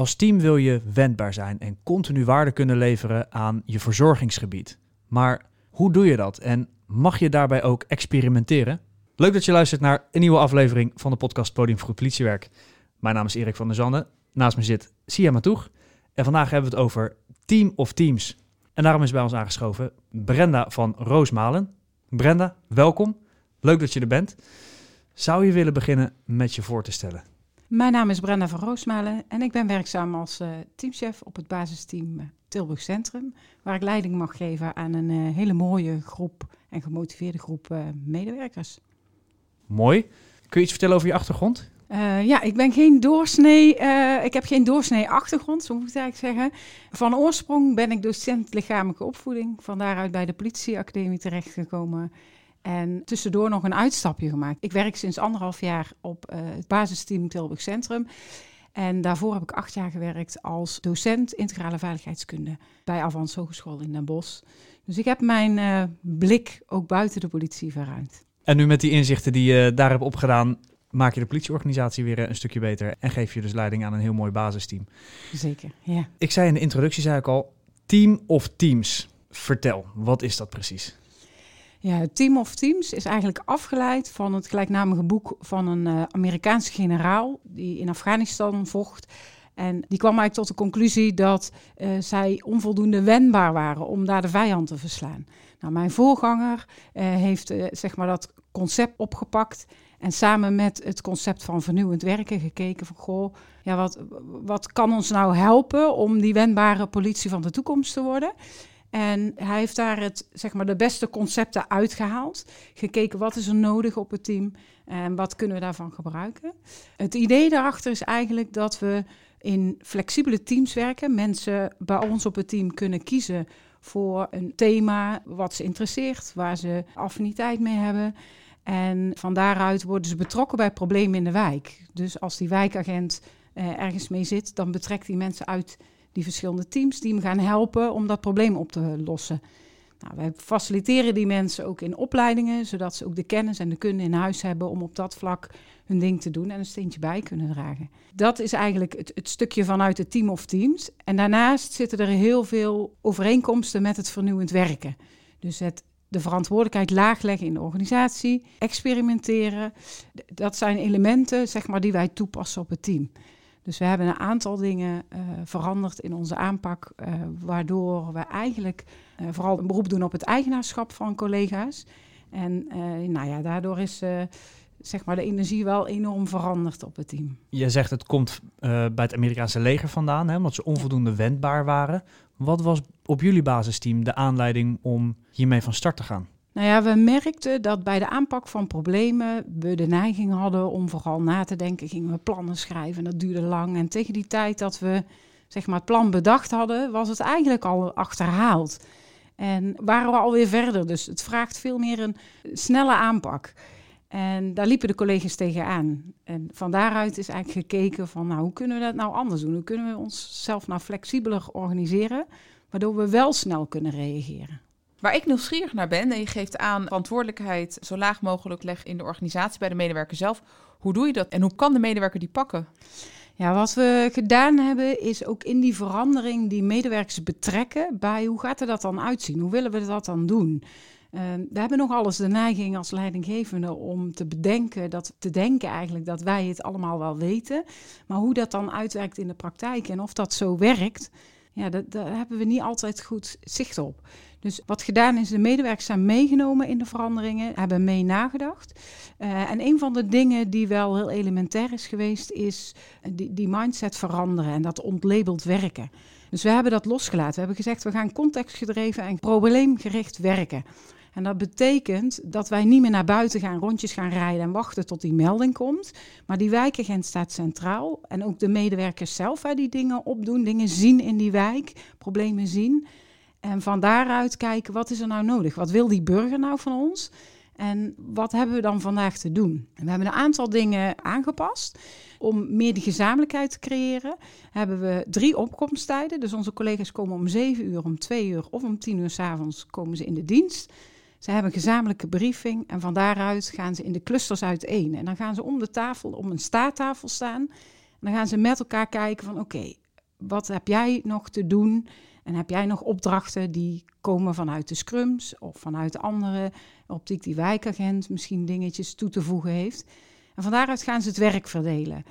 Als team wil je wendbaar zijn en continu waarde kunnen leveren aan je verzorgingsgebied. Maar hoe doe je dat en mag je daarbij ook experimenteren? Leuk dat je luistert naar een nieuwe aflevering van de podcast Podium voor Politiewerk. Mijn naam is Erik van der Zanne. Naast me zit Sia Matoeg. En vandaag hebben we het over Team of Teams. En daarom is bij ons aangeschoven Brenda van Roosmalen. Brenda, welkom. Leuk dat je er bent. Zou je willen beginnen met je voor te stellen? Mijn naam is Brenda van Roosmalen en ik ben werkzaam als uh, teamchef op het basisteam eh, Tilburg Centrum, waar ik leiding mag geven aan een uh, hele mooie groep en gemotiveerde groep medewerkers. Mooi. Kun je iets vertellen over je achtergrond? ja, ik ben geen doorsnee, ik heb geen doorsnee achtergrond, zo moet ik eigenlijk zeggen. Van oorsprong ben ik docent lichamelijke opvoeding, van daaruit bij de politieacademie terechtgekomen en tussendoor nog een uitstapje gemaakt. Ik werk sinds anderhalf jaar op uh, het basisteam Tilburg Centrum. En daarvoor heb ik acht jaar gewerkt als docent integrale veiligheidskunde bij Avans Hogeschool in Den Bosch. Dus ik heb mijn uh, blik ook buiten de politie verruimd. En nu met die inzichten die je daar hebt opgedaan, maak je de politieorganisatie weer een stukje beter en geef je dus leiding aan een heel mooi basisteam. Zeker, ja. Ik zei in de introductie zei ik al, team of teams. Vertel, wat is dat precies? Ja, Team of Teams is eigenlijk afgeleid van het gelijknamige boek van een uh, Amerikaanse generaal die in Afghanistan vocht. En die kwam eigenlijk tot de conclusie dat uh, zij onvoldoende wendbaar waren om daar de vijand te verslaan. Nou, mijn voorganger uh, heeft zeg maar dat concept opgepakt en samen met het concept van vernieuwend werken gekeken van goh, ja, wat, wat kan ons nou helpen om die wendbare politie van de toekomst te worden? En hij heeft daar het, zeg maar, de beste concepten uitgehaald. Gekeken wat is er nodig op het team en wat kunnen we daarvan gebruiken. Het idee daarachter is eigenlijk dat we in flexibele teams werken. Mensen bij ons op het team kunnen kiezen voor een thema wat ze interesseert, waar ze affiniteit mee hebben. En van daaruit worden ze betrokken bij problemen in de wijk. Dus als die wijkagent eh, ergens mee zit, dan betrekt die mensen uit die verschillende teams die hem gaan helpen om dat probleem op te lossen. Nou, wij faciliteren die mensen ook in opleidingen, zodat ze ook de kennis en de kunde in huis hebben om op dat vlak hun ding te doen en een steentje bij kunnen dragen. Dat is eigenlijk het, het stukje vanuit het team of teams. En daarnaast zitten er heel veel overeenkomsten met het vernieuwend werken. Dus het de verantwoordelijkheid laag leggen in de organisatie, experimenteren. Dat zijn elementen zeg maar, die wij toepassen op het team. Dus we hebben een aantal dingen uh, veranderd in onze aanpak, uh, waardoor we eigenlijk uh, vooral een beroep doen op het eigenaarschap van collega's. En nou ja, daardoor is zeg maar de energie wel enorm veranderd op het team. Je zegt het komt bij het Amerikaanse leger vandaan, hè, omdat ze onvoldoende wendbaar waren. Wat was op jullie basisteam de aanleiding om hiermee van start te gaan? Nou ja, we merkten dat bij de aanpak van problemen we de neiging hadden om vooral na te denken. Gingen we plannen schrijven, dat duurde lang. En tegen die tijd dat we zeg maar, het plan bedacht hadden, was het eigenlijk al achterhaald. En waren we alweer verder. Dus het vraagt veel meer een snelle aanpak. En daar liepen de collega's tegenaan. En van daaruit is eigenlijk gekeken van, nou, hoe kunnen we dat nou anders doen? Hoe kunnen we onszelf nou flexibeler organiseren, waardoor we wel snel kunnen reageren? Waar ik nieuwsgierig naar ben, en je geeft aan verantwoordelijkheid zo laag mogelijk leggen in de organisatie bij de medewerker zelf. Hoe doe je dat en hoe kan de medewerker die pakken? Ja, wat we gedaan hebben is ook in die verandering die medewerkers betrekken bij hoe gaat er dat dan uitzien? Hoe willen we dat dan doen? Uh, we hebben nog alles de neiging als leidinggevende om te bedenken, dat, te denken eigenlijk dat wij het allemaal wel weten. Maar hoe dat dan uitwerkt in de praktijk en of dat zo werkt, ja, daar hebben we niet altijd goed zicht op. Dus wat gedaan is, de medewerkers zijn meegenomen in de veranderingen, hebben mee nagedacht. Uh, en een van de dingen die wel heel elementair is geweest, is die, die mindset veranderen en dat ontlabeld werken. Dus we hebben dat losgelaten. We hebben gezegd, we gaan contextgedreven en probleemgericht werken. En dat betekent dat wij niet meer naar buiten gaan, rondjes gaan rijden en wachten tot die melding komt. Maar die wijkagent staat centraal. En ook de medewerkers zelf die dingen opdoen, dingen zien in die wijk, problemen zien. En van daaruit kijken, wat is er nou nodig? Wat wil die burger nou van ons? En wat hebben we dan vandaag te doen? we hebben een aantal dingen aangepast. Om meer die gezamenlijkheid te creëren, hebben we drie opkomsttijden. Dus onze collega's komen om 7 uur, om 2 uur of om 10 uur s avonds komen ze in de dienst. Ze hebben een gezamenlijke briefing en van daaruit gaan ze in de clusters uiteen. En dan gaan ze om de tafel, om een staattafel staan. En dan gaan ze met elkaar kijken van oké, wat heb jij nog te doen? En heb jij nog opdrachten die komen vanuit de scrums of vanuit andere optiek die wijkagent misschien dingetjes toe te voegen heeft? En van daaruit gaan ze het werk verdelen.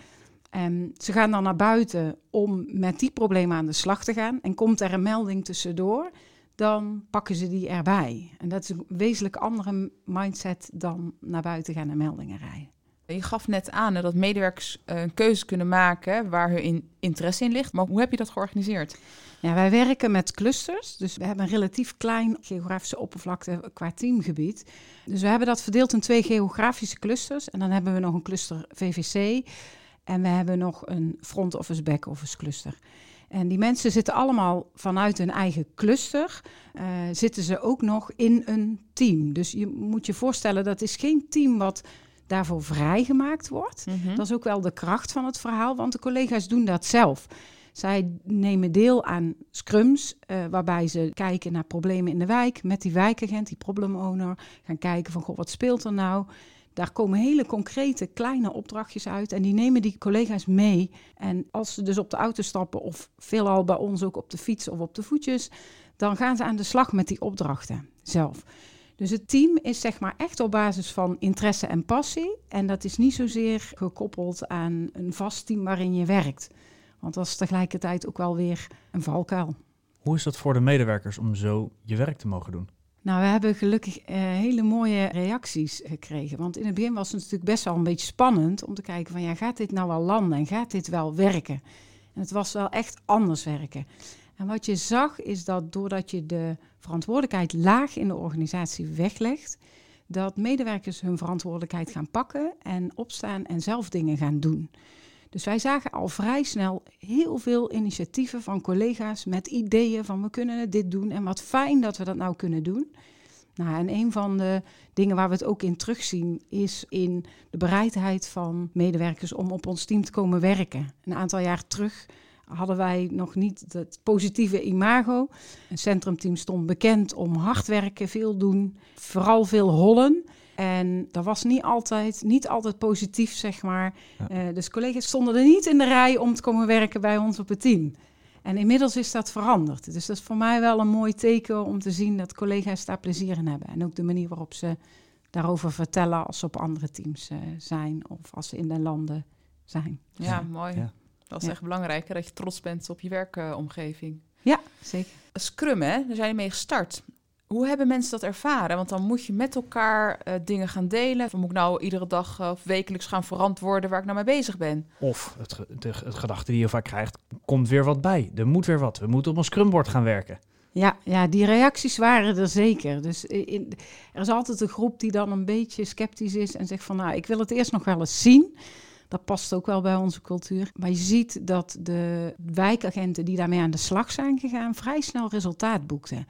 En ze gaan dan naar buiten om met die problemen aan de slag te gaan. En komt er een melding tussendoor, dan pakken ze die erbij. En dat is een wezenlijk andere mindset dan naar buiten gaan en meldingen rijden. Je gaf net aan dat medewerkers eh, een keuze kunnen maken waar hun interesse in ligt. Maar hoe heb je dat georganiseerd? Ja, wij werken met clusters. Dus we hebben een relatief klein geografische oppervlakte qua teamgebied. Dus we hebben dat verdeeld in twee geografische clusters. En dan hebben we nog een cluster VVC. En we hebben nog een front office, back office cluster. En die mensen zitten allemaal vanuit hun eigen cluster, uh, zitten ze ook nog in een team. Dus je moet je voorstellen, dat is geen team wat daarvoor vrijgemaakt wordt. Mhm. Dat is ook wel de kracht van het verhaal, want de collega's doen dat zelf. Zij nemen deel aan scrums, uh, waarbij ze kijken naar problemen in de wijk met die wijkagent, die problem owner. Gaan kijken van, goh, wat speelt er nou? Daar komen hele concrete kleine opdrachtjes uit en die nemen die collega's mee. En als ze dus op de auto stappen of veelal bij ons ook op de fiets of op de voetjes, dan gaan ze aan de slag met die opdrachten zelf. Dus het team is zeg maar echt op basis van interesse en passie. En dat is niet zozeer gekoppeld aan een vast team waarin je werkt. Want dat is tegelijkertijd ook wel weer een valkuil. Hoe is dat voor de medewerkers om zo je werk te mogen doen? Nou, we hebben gelukkig uh, hele mooie reacties gekregen. Want in het begin was het natuurlijk best wel een beetje spannend om te kijken van ja, gaat dit nou wel landen en gaat dit wel werken? En het was wel echt anders werken. En wat je zag is dat doordat je de verantwoordelijkheid laag in de organisatie weglegt, dat medewerkers hun verantwoordelijkheid gaan pakken en opstaan en zelf dingen gaan doen. Dus wij zagen al vrij snel heel veel initiatieven van collega's met ideeën van we kunnen dit doen en wat fijn dat we dat nou kunnen doen. Nou, en een van de dingen waar we het ook in terugzien is in de bereidheid van medewerkers om op ons team te komen werken. Een aantal jaar terug hadden wij nog niet het positieve imago. Een centrumteam stond bekend om hard werken, veel doen, vooral veel hollen. En dat was niet altijd, niet altijd positief, zeg maar. Ja. Uh, dus collega's stonden er niet in de rij om te komen werken bij ons op het team. En inmiddels is dat veranderd. Dus dat is voor mij wel een mooi teken om te zien dat collega's daar plezier in hebben. En ook de manier waarop ze daarover vertellen als ze op andere teams uh, zijn of als ze in de landen zijn. Ja, ja. mooi. Ja. Dat is echt belangrijk, dat je trots bent op je werkomgeving. Uh, ja, zeker. Scrum, hè? Daar zijn je mee gestart. Hoe hebben mensen dat ervaren? Want dan moet je met elkaar uh, dingen gaan delen. Of moet ik nou iedere dag uh, of wekelijks gaan verantwoorden waar ik nou mee bezig ben? Of het, de, het gedachte die je vaak krijgt, komt weer wat bij. Er moet weer wat. We moeten op een scrumbord gaan werken. Ja, ja, die reacties waren er zeker. Dus in, er is altijd een groep die dan een beetje sceptisch is en zegt van nou, ik wil het eerst nog wel eens zien. Dat past ook wel bij onze cultuur. Maar je ziet dat de wijkagenten die daarmee aan de slag zijn gegaan, vrij snel resultaat boekten.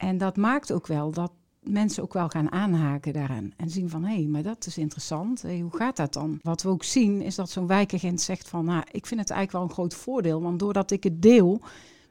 En dat maakt ook wel dat mensen ook wel gaan aanhaken daaraan. En zien van, hé, hey, maar dat is interessant. Hoe gaat dat dan? Wat we ook zien is dat zo'n wijkagent zegt van... nou, ik vind het eigenlijk wel een groot voordeel. Want doordat ik het deel,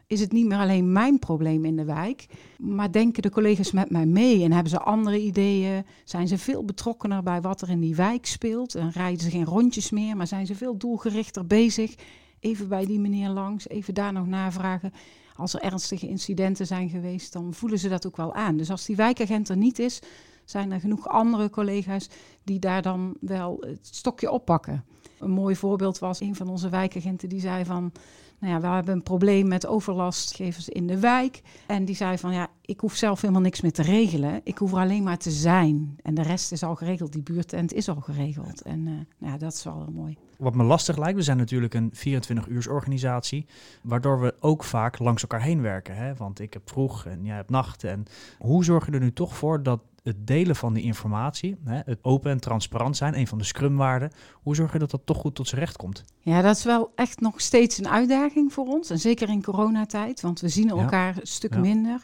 is het niet meer alleen mijn probleem in de wijk... maar denken de collega's met mij mee en hebben ze andere ideeën... zijn ze veel betrokkener bij wat er in die wijk speelt... en rijden ze geen rondjes meer, maar zijn ze veel doelgerichter bezig... Even bij die meneer langs, even daar nog navragen als er ernstige incidenten zijn geweest, dan voelen ze dat ook wel aan. Dus als die wijkagent er niet is, zijn er genoeg andere collega's die daar dan wel het stokje oppakken. Een mooi voorbeeld was een van onze wijkagenten die zei van... Nou ja, we hebben een probleem met overlastgevers in de wijk. En die zei van ja, ik hoef zelf helemaal niks meer te regelen. Ik hoef alleen maar te zijn. En de rest is al geregeld. Die buurtent is al geregeld. En uh, ja, dat is wel mooi. Wat me lastig lijkt, we zijn natuurlijk een 24-uursorganisatie, waardoor we ook vaak langs elkaar heen werken. Hè? Want ik heb vroeg en jij hebt nacht. En hoe zorg je er nu toch voor dat het delen van die informatie, hè, het open en transparant zijn, een van de scrumwaarden, hoe zorg je dat dat toch goed tot zijn recht komt? Ja, dat is wel echt nog steeds een uitdaging voor ons. En zeker in coronatijd, want we zien elkaar ja. een stuk ja. minder.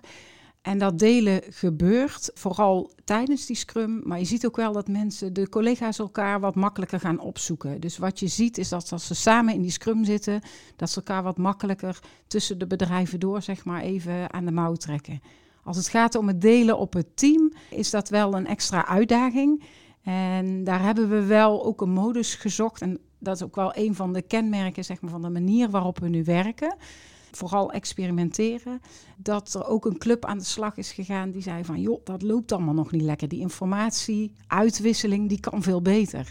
En dat delen gebeurt vooral tijdens die scrum. Maar je ziet ook wel dat mensen, de collega's elkaar wat makkelijker gaan opzoeken. Dus wat je ziet is dat als ze samen in die scrum zitten, dat ze elkaar wat makkelijker tussen de bedrijven door, zeg maar, even aan de mouw trekken. Als het gaat om het delen op het team, is dat wel een extra uitdaging. En daar hebben we wel ook een modus gezocht. En dat is ook wel een van de kenmerken zeg maar, van de manier waarop we nu werken. Vooral experimenteren. Dat er ook een club aan de slag is gegaan die zei van joh, dat loopt allemaal nog niet lekker. Die informatie, uitwisseling, die kan veel beter.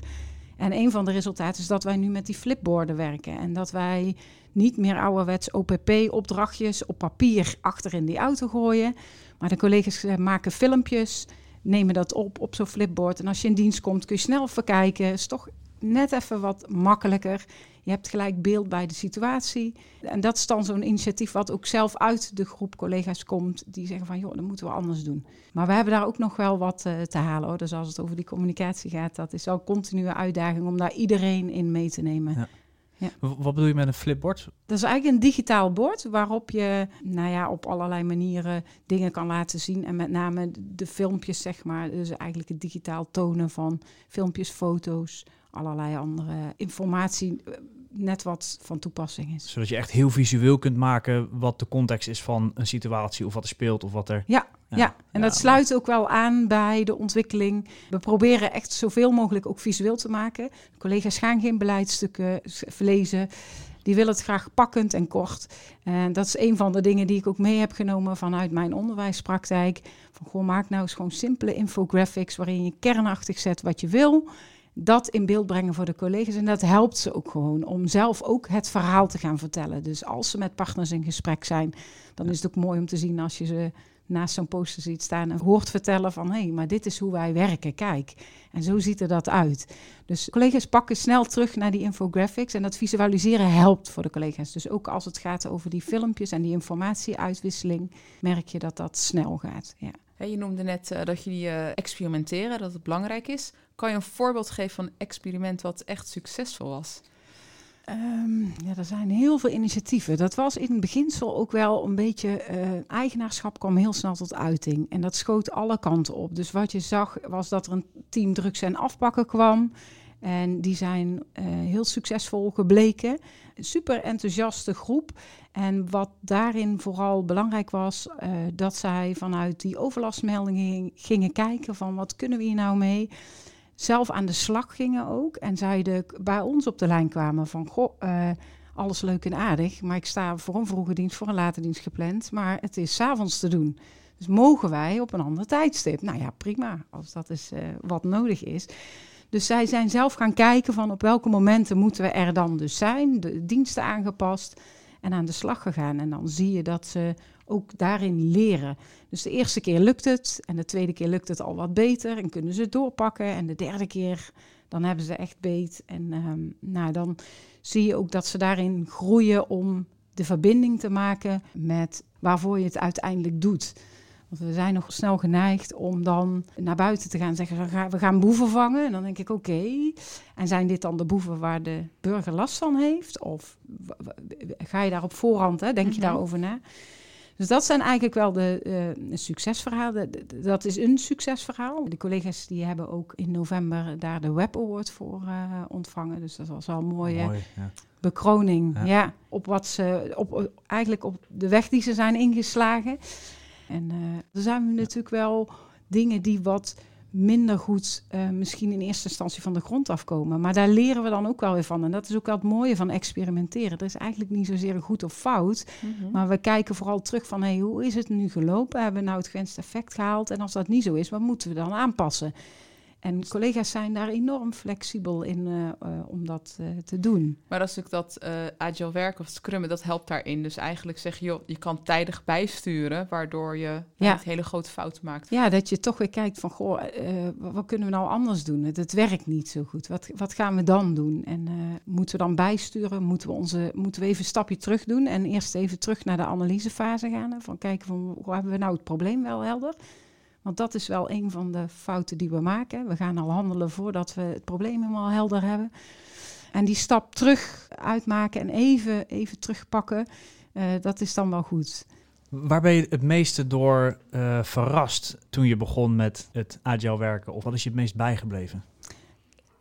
En een van de resultaten is dat wij nu met die flipboarden werken. En dat wij niet meer ouderwets OPP-opdrachtjes op papier achter in die auto gooien. Maar de collega's eh, maken filmpjes, nemen dat op op zo'n flipboard. En als je in dienst komt, kun je snel verkijken. Is toch net even wat makkelijker. Je hebt gelijk beeld bij de situatie. En dat is dan zo'n initiatief wat ook zelf uit de groep collega's komt. Die zeggen van, joh, dat moeten we anders doen. Maar we hebben daar ook nog wel wat uh, te halen. Hoor. Dus als het over die communicatie gaat, dat is wel een continue uitdaging om daar iedereen in mee te nemen. Ja. Ja. Wat bedoel je met een flipboard? Dat is eigenlijk een digitaal bord waarop je nou ja, op allerlei manieren dingen kan laten zien. En met name de filmpjes, zeg maar. Dus eigenlijk het digitaal tonen van filmpjes, foto's, allerlei andere informatie eh, net wat van toepassing is. Zodat je echt heel visueel kunt maken wat de context is van een situatie of wat er speelt of wat er. Ja, ja. en dat sluit ook wel aan bij de ontwikkeling. We proberen echt zoveel mogelijk ook visueel te maken. De collega's gaan geen beleidsstukken lezen. Die willen het graag pakkend en kort. En dat is een van de dingen die ik ook mee heb genomen vanuit mijn onderwijspraktijk. Van gewoon maak nou eens gewoon simpele infographics waarin je kernachtig zet wat je wil dat in beeld brengen voor de collega's. En dat helpt ze ook gewoon om zelf ook het verhaal te gaan vertellen. Dus als ze met partners in gesprek zijn, dan is het ook mooi om te zien als je ze naast zo'n poster ziet staan en hoort vertellen van hé, hey, maar dit is hoe wij werken, kijk. En zo ziet er dat uit. Dus collega's pakken snel terug naar die infographics en dat visualiseren helpt voor de collega's. Dus ook als het gaat over die filmpjes en die informatieuitwisseling, merk je dat dat snel gaat. Ja. Je noemde net uh, dat jullie uh, experimenteren, dat het belangrijk is. Kan je een voorbeeld geven van een experiment wat echt succesvol was? Um, ja, er zijn heel veel initiatieven. Dat was in het beginsel ook wel een beetje. Uh, eigenaarschap kwam heel snel tot uiting. En dat schoot alle kanten op. Dus wat je zag was dat er een team drugs en afpakken kwam. En die zijn uh, heel succesvol gebleken. super enthousiaste groep. En wat daarin vooral belangrijk was, uh, dat zij vanuit die overlastmeldingen gingen kijken van wat kunnen we hier nou mee zelf aan de slag gingen ook. En zeiden bij ons op de lijn kwamen van... Goh, uh, alles leuk en aardig, maar ik sta voor een vroege dienst, voor een late dienst gepland. Maar het is s'avonds te doen. Dus mogen wij op een ander tijdstip? Nou ja, prima, als dat is wat nodig is. Dus zij zijn zelf gaan kijken van op welke momenten moeten we er dan dus zijn. De diensten aangepast en aan de slag gegaan. En dan zie je dat ze ook daarin leren. Dus de eerste keer lukt het en de tweede keer lukt het al wat beter en kunnen ze doorpakken. En de derde keer, dan hebben ze echt beet. En um, nou, dan zie je ook dat ze daarin groeien om de verbinding te maken met waarvoor je het uiteindelijk doet. Want we zijn nog snel geneigd om dan naar buiten te gaan zeggen: we gaan boeven vangen. En dan denk ik: oké. En zijn dit dan de boeven waar de burger last van heeft? Of ga je daar op voorhand, hè, denk je mhm. daarover na? Dus dat zijn eigenlijk wel de uh, succesverhalen. Dat is een succesverhaal. De collega's die hebben ook in november daar de Web Award voor uh, ontvangen. Dus dat was wel een mooie Mooi, ja. bekroning. Ja. op wat ze op, eigenlijk op de weg die ze zijn ingeslagen. En uh, er zijn natuurlijk wel dingen die wat minder goed uh, misschien in eerste instantie van de grond afkomen. Maar daar leren we dan ook wel weer van. En dat is ook wel het mooie van experimenteren. Er is eigenlijk niet zozeer goed of fout. Mhm. Maar we kijken vooral terug van... Hey, hoe is het nu gelopen? Hebben we nou het gewenste effect gehaald? En als dat niet zo is, wat moeten we dan aanpassen? En collega's zijn daar enorm flexibel in uh, uh, om dat uh, te doen. Maar is natuurlijk dat agile werk of scrummen, dat helpt daarin. Dus eigenlijk zeg je, joh, je kan tijdig bijsturen, waardoor je ja. niet hele grote fouten maakt. Ja, dat je toch weer kijkt van, goh, wat kunnen we nou anders doen? Het, het, werkt niet zo goed. Wat, wat gaan we dan doen? En moeten we dan bijsturen? Moeten we, onze, moeten we even een stapje terug doen en eerst even terug naar de analysefase gaan? Van kijken van, hoe hebben we nou het probleem wel helder? Want dat is wel een van de fouten die we maken. We gaan al handelen voordat we het probleem helemaal helder hebben. En die stap terug uitmaken en even, even terugpakken, uh, dat is dan wel goed. Waar ben je het meeste door uh, verrast toen je begon met het agile werken? Of wat is je het meest bijgebleven?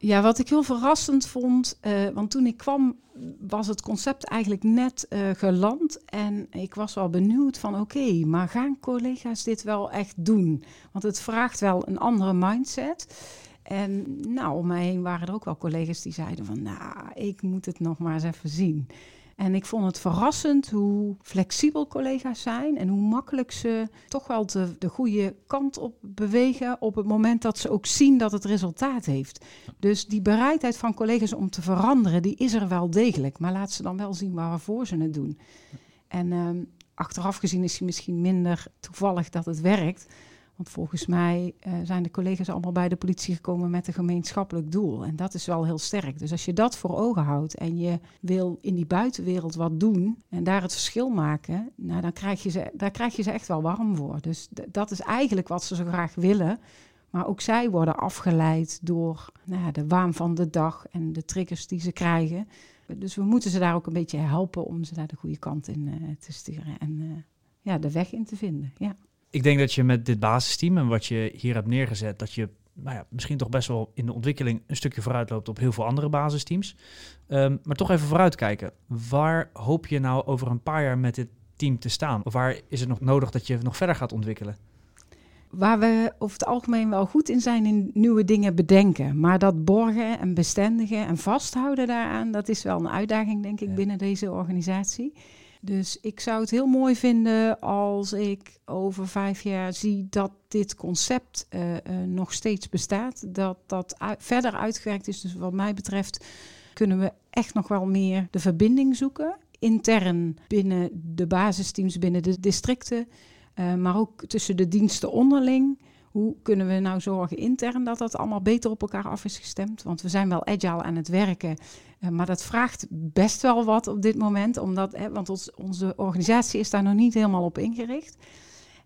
Ja, wat ik heel verrassend vond, uh, want toen ik kwam was het concept eigenlijk net uh, geland en ik was wel benieuwd van oké, maar gaan collega's dit wel echt doen? Want het vraagt wel een andere mindset. En nou, om mij heen waren er ook wel collega's die zeiden van, nou, ik moet het nog maar eens even zien. En ik vond het verrassend hoe flexibel collega's zijn en hoe makkelijk ze toch wel de, de goede kant op bewegen op het moment dat ze ook zien dat het resultaat heeft. Dus die bereidheid van collega's om te veranderen, die is er wel degelijk. Maar laat ze dan wel zien waarvoor ze het doen. En ehm, achteraf gezien is hij misschien minder toevallig dat het werkt. Volgens mij uh, zijn de collega's allemaal bij de politie gekomen met een gemeenschappelijk doel. En dat is wel heel sterk. Dus als je dat voor ogen houdt en je wil in die buitenwereld wat doen en daar het verschil maken, nou, dan krijg je ze, daar krijg je ze echt wel warm voor. Dus dat is eigenlijk wat ze zo graag willen. Maar ook zij worden afgeleid door nou, de waan van de dag en de triggers die ze krijgen. Dus we moeten ze daar ook een beetje helpen om ze daar de goede kant in uh, te sturen en uh, ja, de weg in te vinden. Ja ik denk dat je met dit basisteam en wat je hier hebt neergezet, dat je nou ja, misschien toch best wel in de ontwikkeling een stukje vooruit loopt op heel veel andere basisteams. Um, maar toch even vooruitkijken. Waar hoop je nou over een paar jaar met dit team te staan? Of waar is het nog nodig dat je nog verder gaat ontwikkelen? Waar we over het algemeen wel goed in zijn in nieuwe dingen bedenken. Maar dat borgen en bestendigen en vasthouden daaraan, dat is wel een uitdaging, denk ik, ja. binnen deze organisatie. Dus ik zou het heel mooi vinden als ik over vijf jaar zie dat dit concept uh, uh, nog steeds bestaat. Dat dat verder uitgewerkt is. Dus wat mij betreft kunnen we echt nog wel meer de verbinding zoeken. Intern binnen de basisteams, binnen de districten. Uh, maar ook tussen de diensten onderling. Hoe kunnen we nou zorgen intern dat dat allemaal beter op elkaar af is gestemd? Want we zijn wel agile aan het werken. Uh, maar dat vraagt best wel wat op dit moment. Omdat, hè, want onze organisatie is daar nog niet helemaal op ingericht.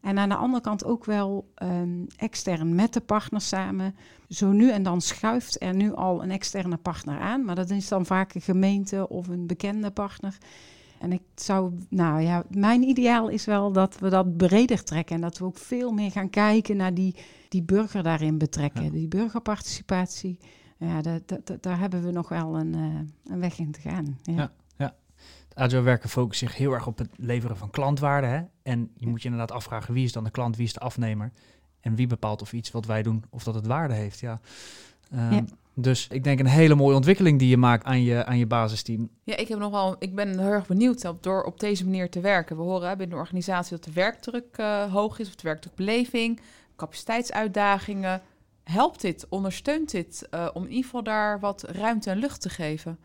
En aan de andere kant ook wel um, extern met de partners samen. Zo nu en dan schuift er nu al een externe partner aan. Maar dat is dan vaak een gemeente of een bekende partner. En ik zou, nou ja, mijn ideaal is wel dat we dat breder trekken. En dat we ook veel meer gaan kijken naar die, die burger daarin betrekken. Ja. Die burgerparticipatie. Ja, dat, dat, daar hebben we nog wel een, uh, een weg in te gaan. Ja. ja, agile werken focust zich heel erg op het leveren van klantwaarde. Hè? En je moet je inderdaad afvragen wie is dan de klant, wie is de afnemer. En wie bepaalt of iets wat wij doen, of dat het waarde heeft. Ja. Um, ja. Dus ik denk een hele mooie ontwikkeling die je maakt aan je, aan je basisteam. Ja, ik, heb nog wel, ik ben heel erg benieuwd op, door op deze manier te werken. We horen binnen de organisatie dat de werkdruk uh, hoog is, of de werkdrukbeleving, capaciteitsuitdagingen. Helpt dit, ondersteunt dit uh, om in ieder geval daar wat ruimte en lucht te geven?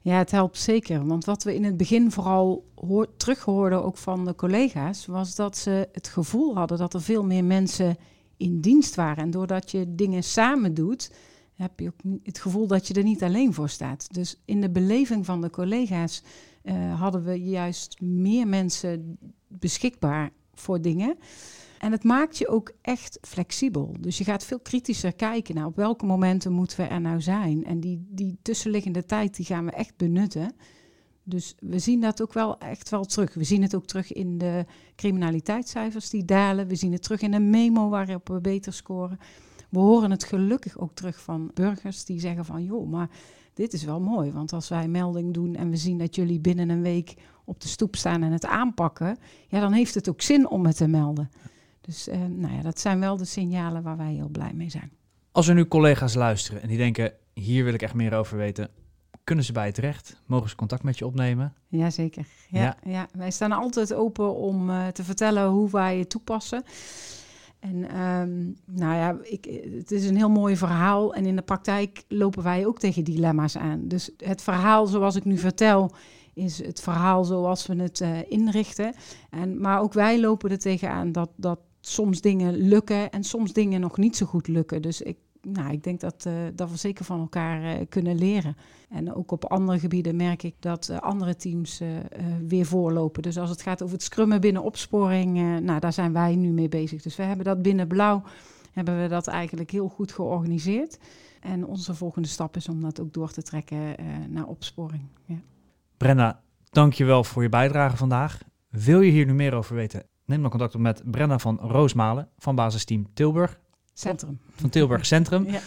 Ja, het helpt zeker. Want wat we in het begin vooral hoor, terughoorden, ook van de collega's, was dat ze het gevoel hadden dat er veel meer mensen in dienst waren. En doordat je dingen samen doet, heb je ook het gevoel dat je er niet alleen voor staat. Dus in de beleving van de collega's uh, hadden we juist meer mensen beschikbaar voor dingen. En het maakt je ook echt flexibel. Dus je gaat veel kritischer kijken naar op welke momenten moeten we er nou zijn. En die, die tussenliggende tijd die gaan we echt benutten. Dus we zien dat ook wel echt wel terug. We zien het ook terug in de criminaliteitscijfers die dalen. We zien het terug in de memo waarop we beter scoren. We horen het gelukkig ook terug van burgers die zeggen van joh, maar dit is wel mooi. Want als wij melding doen en we zien dat jullie binnen een week op de stoep staan en het aanpakken, ja, dan heeft het ook zin om het te melden. Dus uh, nou ja, dat zijn wel de signalen waar wij heel blij mee zijn. Als er nu collega's luisteren en die denken, hier wil ik echt meer over weten, kunnen ze bij je terecht? Mogen ze contact met je opnemen? Jazeker. Ja, ja. ja. wij staan altijd open om uh, te vertellen hoe wij het toepassen. En um, nou ja, ik, het is een heel mooi verhaal. En in de praktijk lopen wij ook tegen dilemma's aan. Dus het verhaal zoals ik nu vertel, is het verhaal zoals we het uh, inrichten. En, maar ook wij lopen er tegenaan dat, dat soms dingen lukken en soms dingen nog niet zo goed lukken. Dus ik nou, ik denk dat, uh, dat we zeker van elkaar uh, kunnen leren. En ook op andere gebieden merk ik dat uh, andere teams weer voorlopen. Dus als het gaat over het scrummen binnen opsporing, nou, daar zijn wij nu mee bezig. Dus we hebben dat binnen Blauw, hebben we dat eigenlijk heel goed georganiseerd. En onze volgende stap is om dat ook door te trekken naar opsporing. Ja. Brenna, dankjewel voor je bijdrage vandaag. Wil je hier nu meer over weten? Neem dan contact op met Brenna van Roosmalen van basisteam Tilburg. Centrum. Van Tilburg Centrum. ja.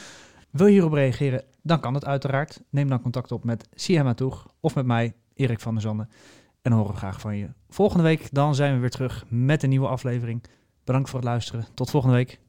Wil je hierop reageren? Dan kan het uiteraard. Neem dan contact op met Siema Toeg of met mij, Erik van der Zanden. En horen we graag van je. Volgende week dan zijn we weer terug met een nieuwe aflevering. Bedankt voor het luisteren. Tot volgende week.